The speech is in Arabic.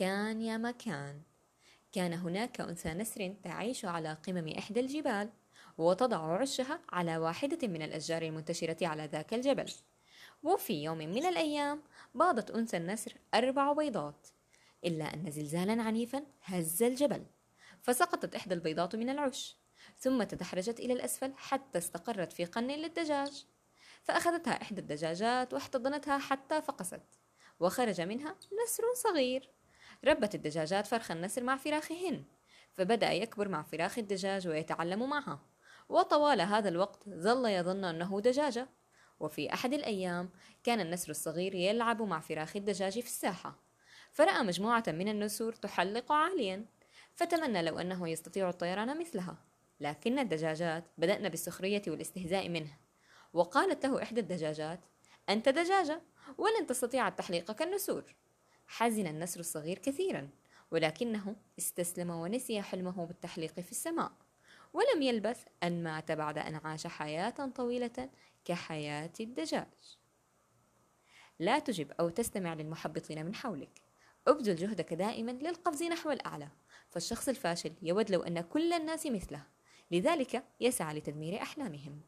كان يا مكان. كان هناك أنثى نسر تعيش على قمم إحدى الجبال وتضع عشها على واحدة من الأشجار المنتشرة على ذاك الجبل. وفي يوم من الأيام باضت أنثى النسر أربع بيضات إلا أن زلزالا عنيفا هز الجبل فسقطت إحدى البيضات من العش ثم تدحرجت إلى الأسفل حتى استقرت في قن للدجاج. فأخذتها إحدى الدجاجات واحتضنتها حتى فقست وخرج منها نسر صغير. ربت الدجاجات فرخ النسر مع فراخهن فبدأ يكبر مع فراخ الدجاج ويتعلم معها. وطوال هذا الوقت ظل يظن أنه دجاجة. وفي أحد الأيام كان النسر الصغير يلعب مع فراخ الدجاج في الساحة. فرأى مجموعة من النسور تحلق عاليا فتمنى لو أنه يستطيع الطيران مثلها. لكن الدجاجات بدأن بالسخرية والاستهزاء منه. وقالت له إحدى الدجاجات أنت دجاجة ولن تستطيع التحليق كالنسور. حزن النسر الصغير كثيرا ولكنه استسلم ونسي حلمه بالتحليق في السماء. ولم يلبث أن مات بعد أن عاش حياة طويلة كحياة الدجاج. لا تجب أو تستمع للمحبطين من حولك. ابذل جهدك دائما للقفز نحو الأعلى. فالشخص الفاشل يود لو أن كل الناس مثله. لذلك يسعى لتدمير أحلامهم.